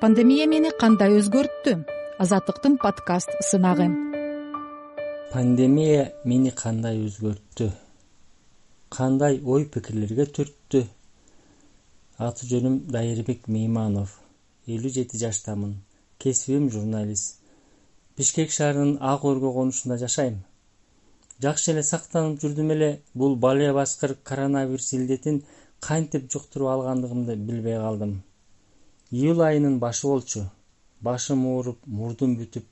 пандемия мени кандай өзгөрттү? Азаттыктын подкаст сынагы. Пандемия мени кандай өзгөрттү? Кандай ой пикирлерге түрттү? Аты жөнүм дайырбек мейманов. Элүү жети жаштамын. Кесибим журналист. Бишкек шаарынын ак өргө конушунда жашайм. Жакшы эле сактанып жүрдүм эле бул балыя баскыр коронавирус илдетин кантип жуктуруп алгандыгымды билбей калдым июль айынын башы болчу. Башым ооруп мурдум бүтүп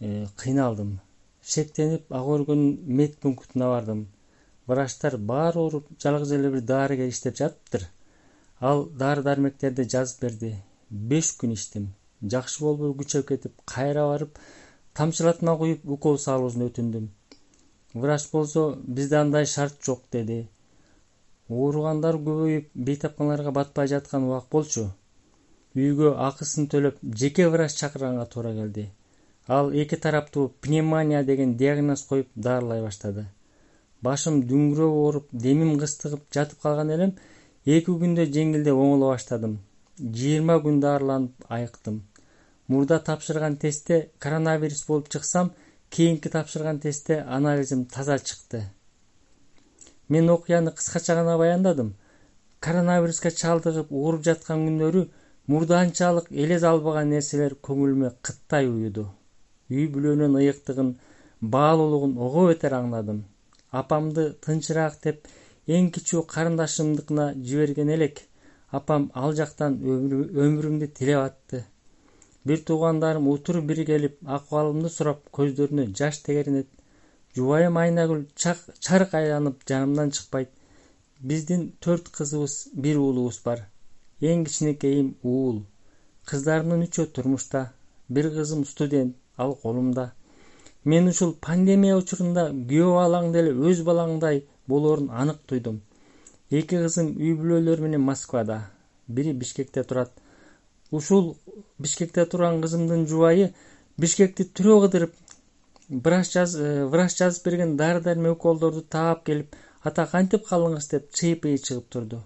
э, кыйналдым. Шектенип ак өргөнүн мед пунктуна бардым. Врачтар баары ооруп жалгыз эле бир дарыгер иштеп жатыптыр. Ал дары дармектерди жазып берди. Беш күн ичтим жакшы болбой күчөп кетип кайра барып тамчылатма куюп укол салуусун өтүндүм. Врач болсо бизде андай шарт жок деди. Ооругандар көбөйүп бейтапканаларга батпай жаткан убак болчу үйгө акысын төлөп жеке врач чакырганга туура келди. Ал эки тараптуу пневмония деген диагноз коюп дарылай баштады. Башым дүңгүрөп ооруп демим кыстыгып жатып калган элем эки күндө жеңилдеп оңоло баштадым. Жыйырма күн дарыланып айыктым. Мурда тапшырган тестте коронавирус болуп чыксам кийинки тапшырган тестте анализим таза чыкты. Мен окуяны кыскача гана баяндадым. Коронавируска чалдыгып ооруп жаткан күндөрү мурданчалык элес албаган нерселер көңүлүмө кыттай уюду. Үй бүлөнүн ыйыктыгын баалуулугун ого бетер аңладым. Апамды тынчыраак деп эң кичүү карындашымдыкына жиберген элек апам ал жактан өмүрүмдү тилеп атты. Бир туугандарым утур бир келип акыбалымды сурап көздөрүнө жаш тегеренет жубайым айнагүл чарк айланып жанымдан чыкпайт. Биздин төрт кызыбыз бир уулубуз бар эң кичинекейим уул кыздарымдын үчөө турмушта бир кызым студент ал колумда. Мен ушул пандемия учурунда күйөө балаң деле өз балаңдай болоорун анык туйдум. Эки кызым үй бүлөлөрү менен москвада. Бири бишкекте турат. Ушул бишкекте турган кызымдын жубайы бишкекти түрө кыдырып врач э, жазып берген дары дармек уколдорду таап келип ата кантип калдыңыз деп чыйпыйы чыгып турду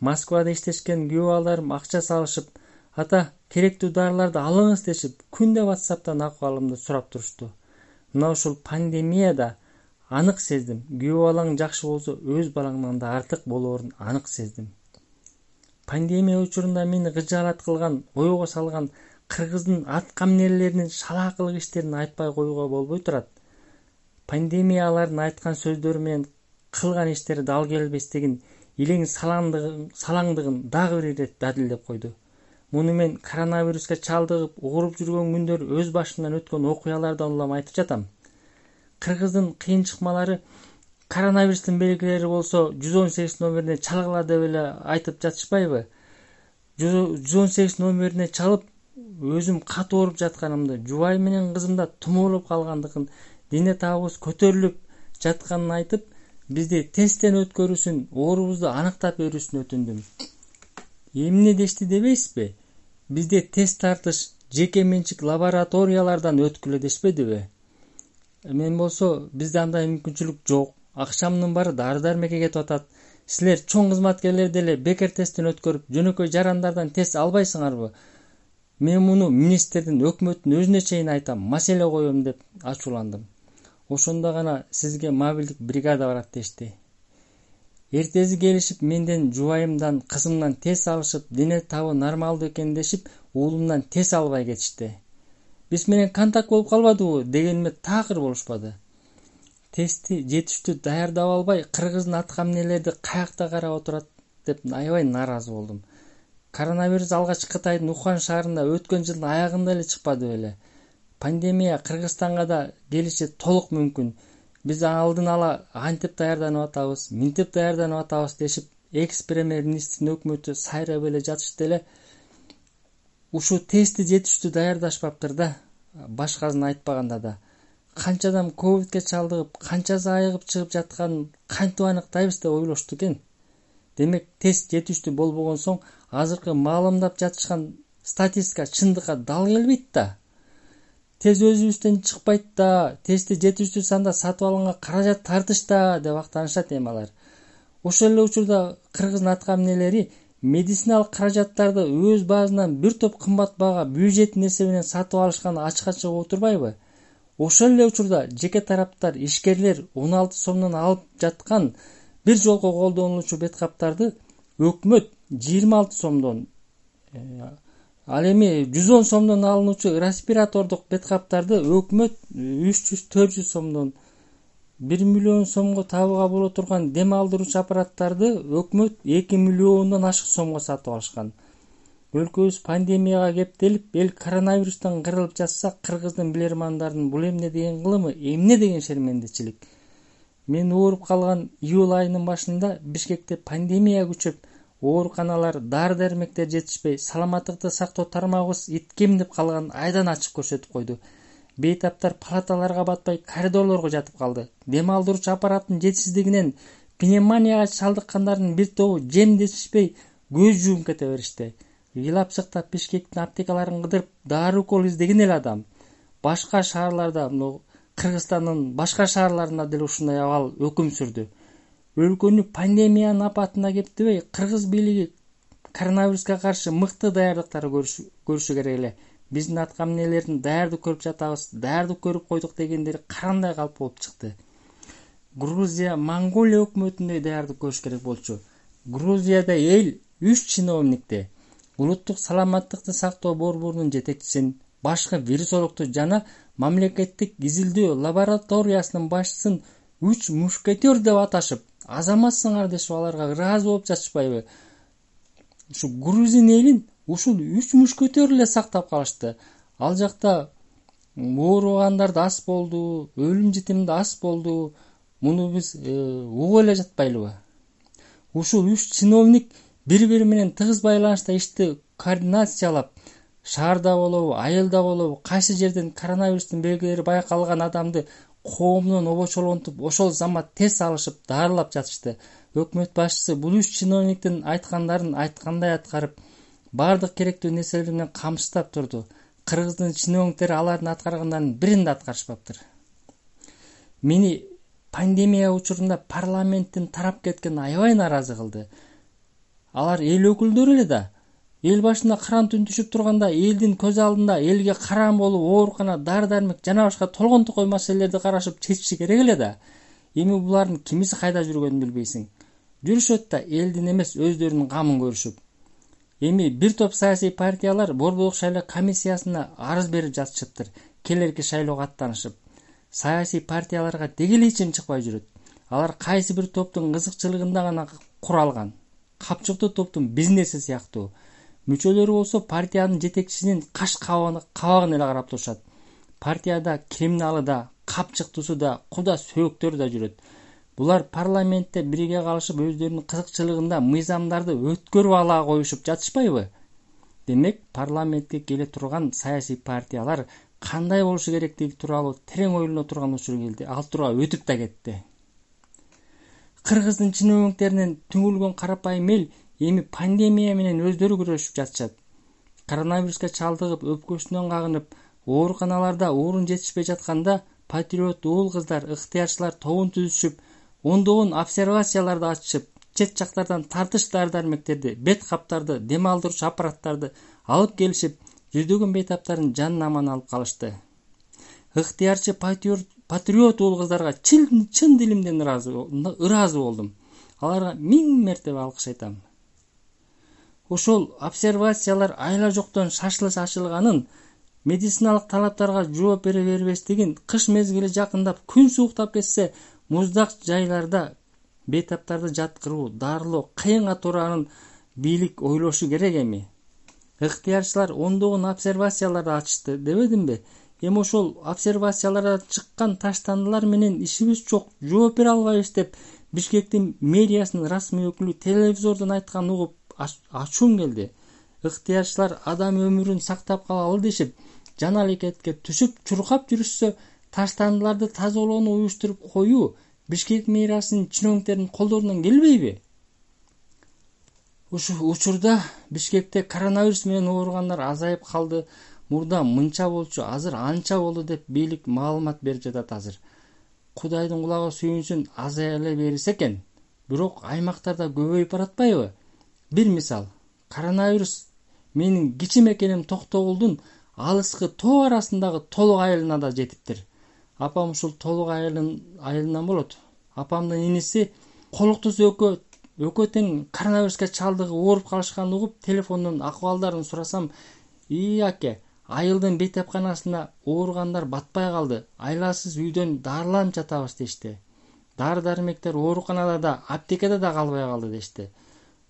москвада иштешкен күйөө акча салышып ата керектүү дарыларды алыңыз дешип күндө whatsappтан акыбалымды сурап турушту мына ушул пандемияда анык сездим. Күйөө балаң жакшы болсо өз балаңдан да артык болоорун анык сездим пандемия учурунда мени кыжаалат кылган ойго салган кыргыздын ат камнелеринин шалаакылык иштерин айтпай коюуга болбой турат. Пандемия алардын айткан сөздөрү менен кылган иштери дал келбестигин илең салаңдыгын дагы бир ирет далилдеп койду. Муну мен коронавируска чалдыгып ооруп жүргөн күндөрү өз башымдан өткөн окуялардан улам айтып жатам. Кыргыздын кыйын чыкмалары коронавирустун белгилери болсо жүз он сегиз номерине чалгыла деп эле айтып жатышпайбы? Жүз он сегиз номерине чалып өзүм катуу ооруп жатканымды жубайым менен кызым да тумоолоп калгандыгын дене табыбыз көтөрүлүп жатканын айтып бизди тесттен өткөрүүсүн оорубузду аныктап берүүсүн өтүндүм. Эмне дешти дебейсизби? Бизде тест тартыш жеке менчик лабораториялардан өткүлө дешпедиби? Мен болсо бизде андай мүмкүнчүлүк жок. Акчамдын баары дары дармекке кетип атат. Силер чоң кызматкерлер деле бекер тесттен өткөрүп жөнөкөй жарандардан тест албайсыңарбы? Мен муну министрдин өкмөттүн өзүнө чейин айтам маселе коем деп ачууландым ошондо гана сизге мобилдик бригада барат дешти. Эртеси келишип менден жубайымдан кызымдан тест алышып дене табы нормалдуу экен дешип уулумдан тест албай кетишти. Биз менен контакт болуп калбадыбы? дегениме такыр болушпады. Тестти жетиштүү даярдап албай кыргыздын ат камнелерди каякта карап отурат деп аябай нааразы болдум. Коронавирус алгач кытайдын ухан шаарында өткөн жылдын аягында эле чыкпады беле пандемия кыргызстанга да келиши толук мүмкүн. Биз алдын ала антип даярданып атабыз минтип даярданып атабыз дешип экс премьер министрдин өкмөтү сайрап эле жатышты эле. Ушул тестти жетиштүү даярдашпаптыр да башкасын айтпаганда да. Канча адам ковидке чалдыгып канчасы айыгып чыгып жатканын кантип аныктайбыз деп ойлошту экен. Демек тест жетиштүү болбогон соң азыркы маалымдап жатышкан статистика чындыкка дал келбейт да тест өзүбүздөн чыкпайт да тестти жетиштүү санда сатып алганга каражат тартыш да деп актанышат эми алар. Ошол эле учурда кыргыздын ат камнелери медициналык каражаттарды өз баасынан бир топ кымбат баага бюджеттин эсебинен сатып алышканы ачык ачык отурбайбы? Ошол эле учурда жеке тараптар ишкерлер он алты сомдон алып жаткан бир жолку колдонулуучу бет каптарды өкмөт жыйырма алты сомдон э, ал эми жүз он сомдон алынуучу респиратордук бет каптарды өкмөт үч жүз төрт жүз сомдон бир миллион сомго табууга боло турган дем алдыруучу аппараттарды өкмөт эки миллиондон ашык сомго сатып алышкан. Өлкөбүз пандемияга кептелип эл коронавирустан кырылып жатса кыргыздын билермандардын бул эмне деген кылымы эмне деген шермендичилик мен ооруп калган июль айынын башында бишкекте пандемия күчөп ооруканалар дары дармектер жетишпей саламаттыкты сактоо тармагыбыз иткеминип калганын айдан ачык көрсөтүп койду. Бейтаптар палаталарга батпай коридорлорго жатып калды. Дем алдыруучу аппараттын жетишсиздигинен пневмонияга чалдыккандардын бир тобу жемдешишпей көз жумуп кете беришти. Ыйлап сыктап бишкектин аптекаларын кыдырып дары укол издеген эле адам. Башка шаарларда кыргызстандын башка шаарларында деле ушундай абал өкүм сүрдү өлкөнү пандемиянын апатына кептебей кыргыз бийлиги коронавируска каршы мыкты даярдыктар көрүшү керек эле. Биздин атка эмнелердин даярдык көрүп жатабыз даярдык көрүп койдук дегендери карандай калп болуп чыкты. Грузия монголия өкмөтүндөй даярдык көрүш керек болчу. Грузияда эл үч чиновникти улуттук саламаттыкты сактоо борборунун жетекчисин башкы вирусологду жана мамлекеттик изилдөө лабораториясынын башчысын үч мушкетер деп аташып азаматсыңар дешип аларга ыраазы болуп жатышпайбы? Ушу грузин элин ушул үч мушкетер эле сактап калышты. Ал жакта ооругандар да аз болду өлүм житим да аз болду. Муну биз э, угуп эле жатпайлыбы? Ушул үч чиновник бири бири менен тыгыз байланышта ишти координациялап шаарда болобу айылда болобу кайсы жерден коронавирустун белгилери байкалган адамды коомдон обочолонтуп ошол замат тест алышып дарылап жатышты. Өкмөт башчысы бул үч чиновниктин айткандарын айткандай аткарып баардык керектүү нерселер менен камсыздап турду. Кыргыздын чиновниктери алардын аткаргандарынын бирин да аткарышпаптыр. Мени пандемия учурунда парламенттин тарап кеткени аябай нааразы кылды. Алар эл өкүлдөрү эле да эл башында каран түн түшүп турганда элдин көз алдында элге караң болуп оорукана дары дармек жана башка толгон токой маселелерди карашып чечиши керек эле да. Эми булардын кимиси кайда жүргөнүн билбейсиң. Жүрүшөт да элдин эмес өздөрүнүн камын көрүшүп. Эми бир топ саясий партиялар борбордук шайлоо комиссиясына арыз берип жатышыптыр. Келерки шайлоого аттанышып. Саясий партияларга деги эле ичим чыкпай жүрөт. Алар кайсы бир топтун кызыкчылыгында гана куралган. Капчыктуу топтун бизнеси сыяктуу мүчөлөрү болсо партиянын жетекчисинин каш кабагын эле карап турушат. Партияда криминалы да капчыктуусу да куда сөөктөрү да жүрөт. Булар парламентте бирге калышып өздөрүнүн кызыкчылыгында мыйзамдарды өткөрүп ала коюшуп жатышпайбы? Демек парламентке келе турган саясий партиялар кандай болушу керектиги тууралуу терең ойлоно турган учур келди. Ал туура өтүп да кетти. Кыргыздын чиновниктеринен түңүлгөн карапайым эл эми пандемия менен өздөрү күрөшүп жатышат. Коронавируска чалдыгып өпкөсүнөн кагынып ооруканаларда орун жетишпей жатканда патриот уул кыздар ыктыярчылар тобун түзүшүп ондогон обсервацияларды ачышып чет жактардан тартыш дары дармектерди бет каптарды дем алдыруучу аппараттарды алып келишип жүздөгөн бейтаптардын жанын аман алып калышты. Ыктыярчы патриот уул кыздарга чын дилимден ыраазы болдум. Аларга миң мертебе алкыш айтам ошол обсервациялар айла жоктон шашылыш ачылганын медициналык талаптарга жооп бере бербестигин кыш мезгили жакындап күн сууктап кетсе муздак жайларда бейтаптарды жаткыруу дарылоо кыйынга туурарын бийлик ойлошу керек эми. Ыктыярчылар ондогон обсервацияларды ачышты дебедимби? Эми ошол обсервацияларда чыккан таштандылар менен ишибиз жок жооп бере албайбыз деп бишкектин мэриясынын расмий өкүлү телевизордон айтканын угуп ачуум келди. Ыктыярчылар адам өмүрүн сактап калалы дешип жан алакетке түшүп чуркап жүрүшсө таштандыларды тазалоону уюштуруп коюу бишкек мэриясынын чиновниктеринин колдорунан келбейби? Учурда бишкекте коронавирус менен ооругандар азайып калды. Мурда мынча болчу азыр анча болду деп бийлик маалымат берип жатат азыр. Кудайдын кулагы сүйүнсүн азая эле берсе экен. Бирок аймактарда көбөйүп баратпайбы бир мисал. Коронавирус менин кичим экеним токтогулдун алыскы тоо арасындагы толук айылына да жетиптир. Апам ушул толук айылынан болот. Апамдын иниси колуктусу экөө тең коронавируска чалдыгып ооруп калышканын угуп телефондон акыбалдарын сурасам ии аке айылдын мектепканасына ооругандар батпай калды. Айласыз үйдөн дарыланып жатабыз дешти. Дары дармектер ооруканада да аптекада да калбай калды дешти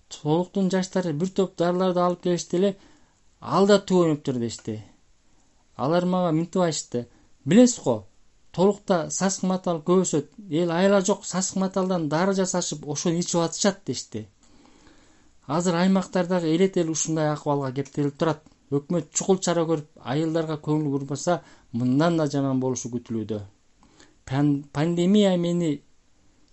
толуктун жаштары бир топ дарыларды алып келишти эле ал да түгөнүптүр дешти. Алар мага мынтип айтышты. Билесиз го толукта сасык матал көп өсөт. Эл айла жок сасык маталдан дары жасашып ошону ичип атышат дешти. Азыр аймактардагы элет эл ушундай акыбалга кептелип турат. Өкмөт чукул чара көрүп айылдарга көңүл бурбаса мындан да жаман болушу күтүлүүдө. Пандемия мени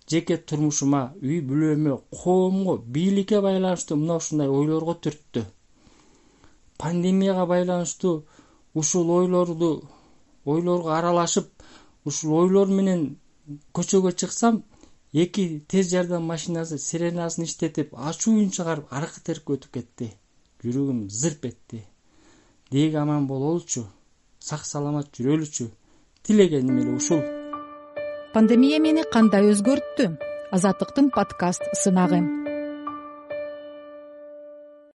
жеке турмушума үй бүлөмө коомго бийликке байланыштуу мына ушундай ойлорго түрттү. Пандемияга байланыштуу ушул ойлорду ойлорго аралашып ушул ойлор менен көчөгө чыксам эки тез жардам машинасы сиренасын иштетип ачуун чыгарып аркы теркке өтүп кетти. Жүрөгүм зырп этти. Деги аман бололучу сак саламат жүрөлүчү. Тилегеним эле ушул пандемия мени кандай өзгөрттү? Азаттыктын подкаст сынагы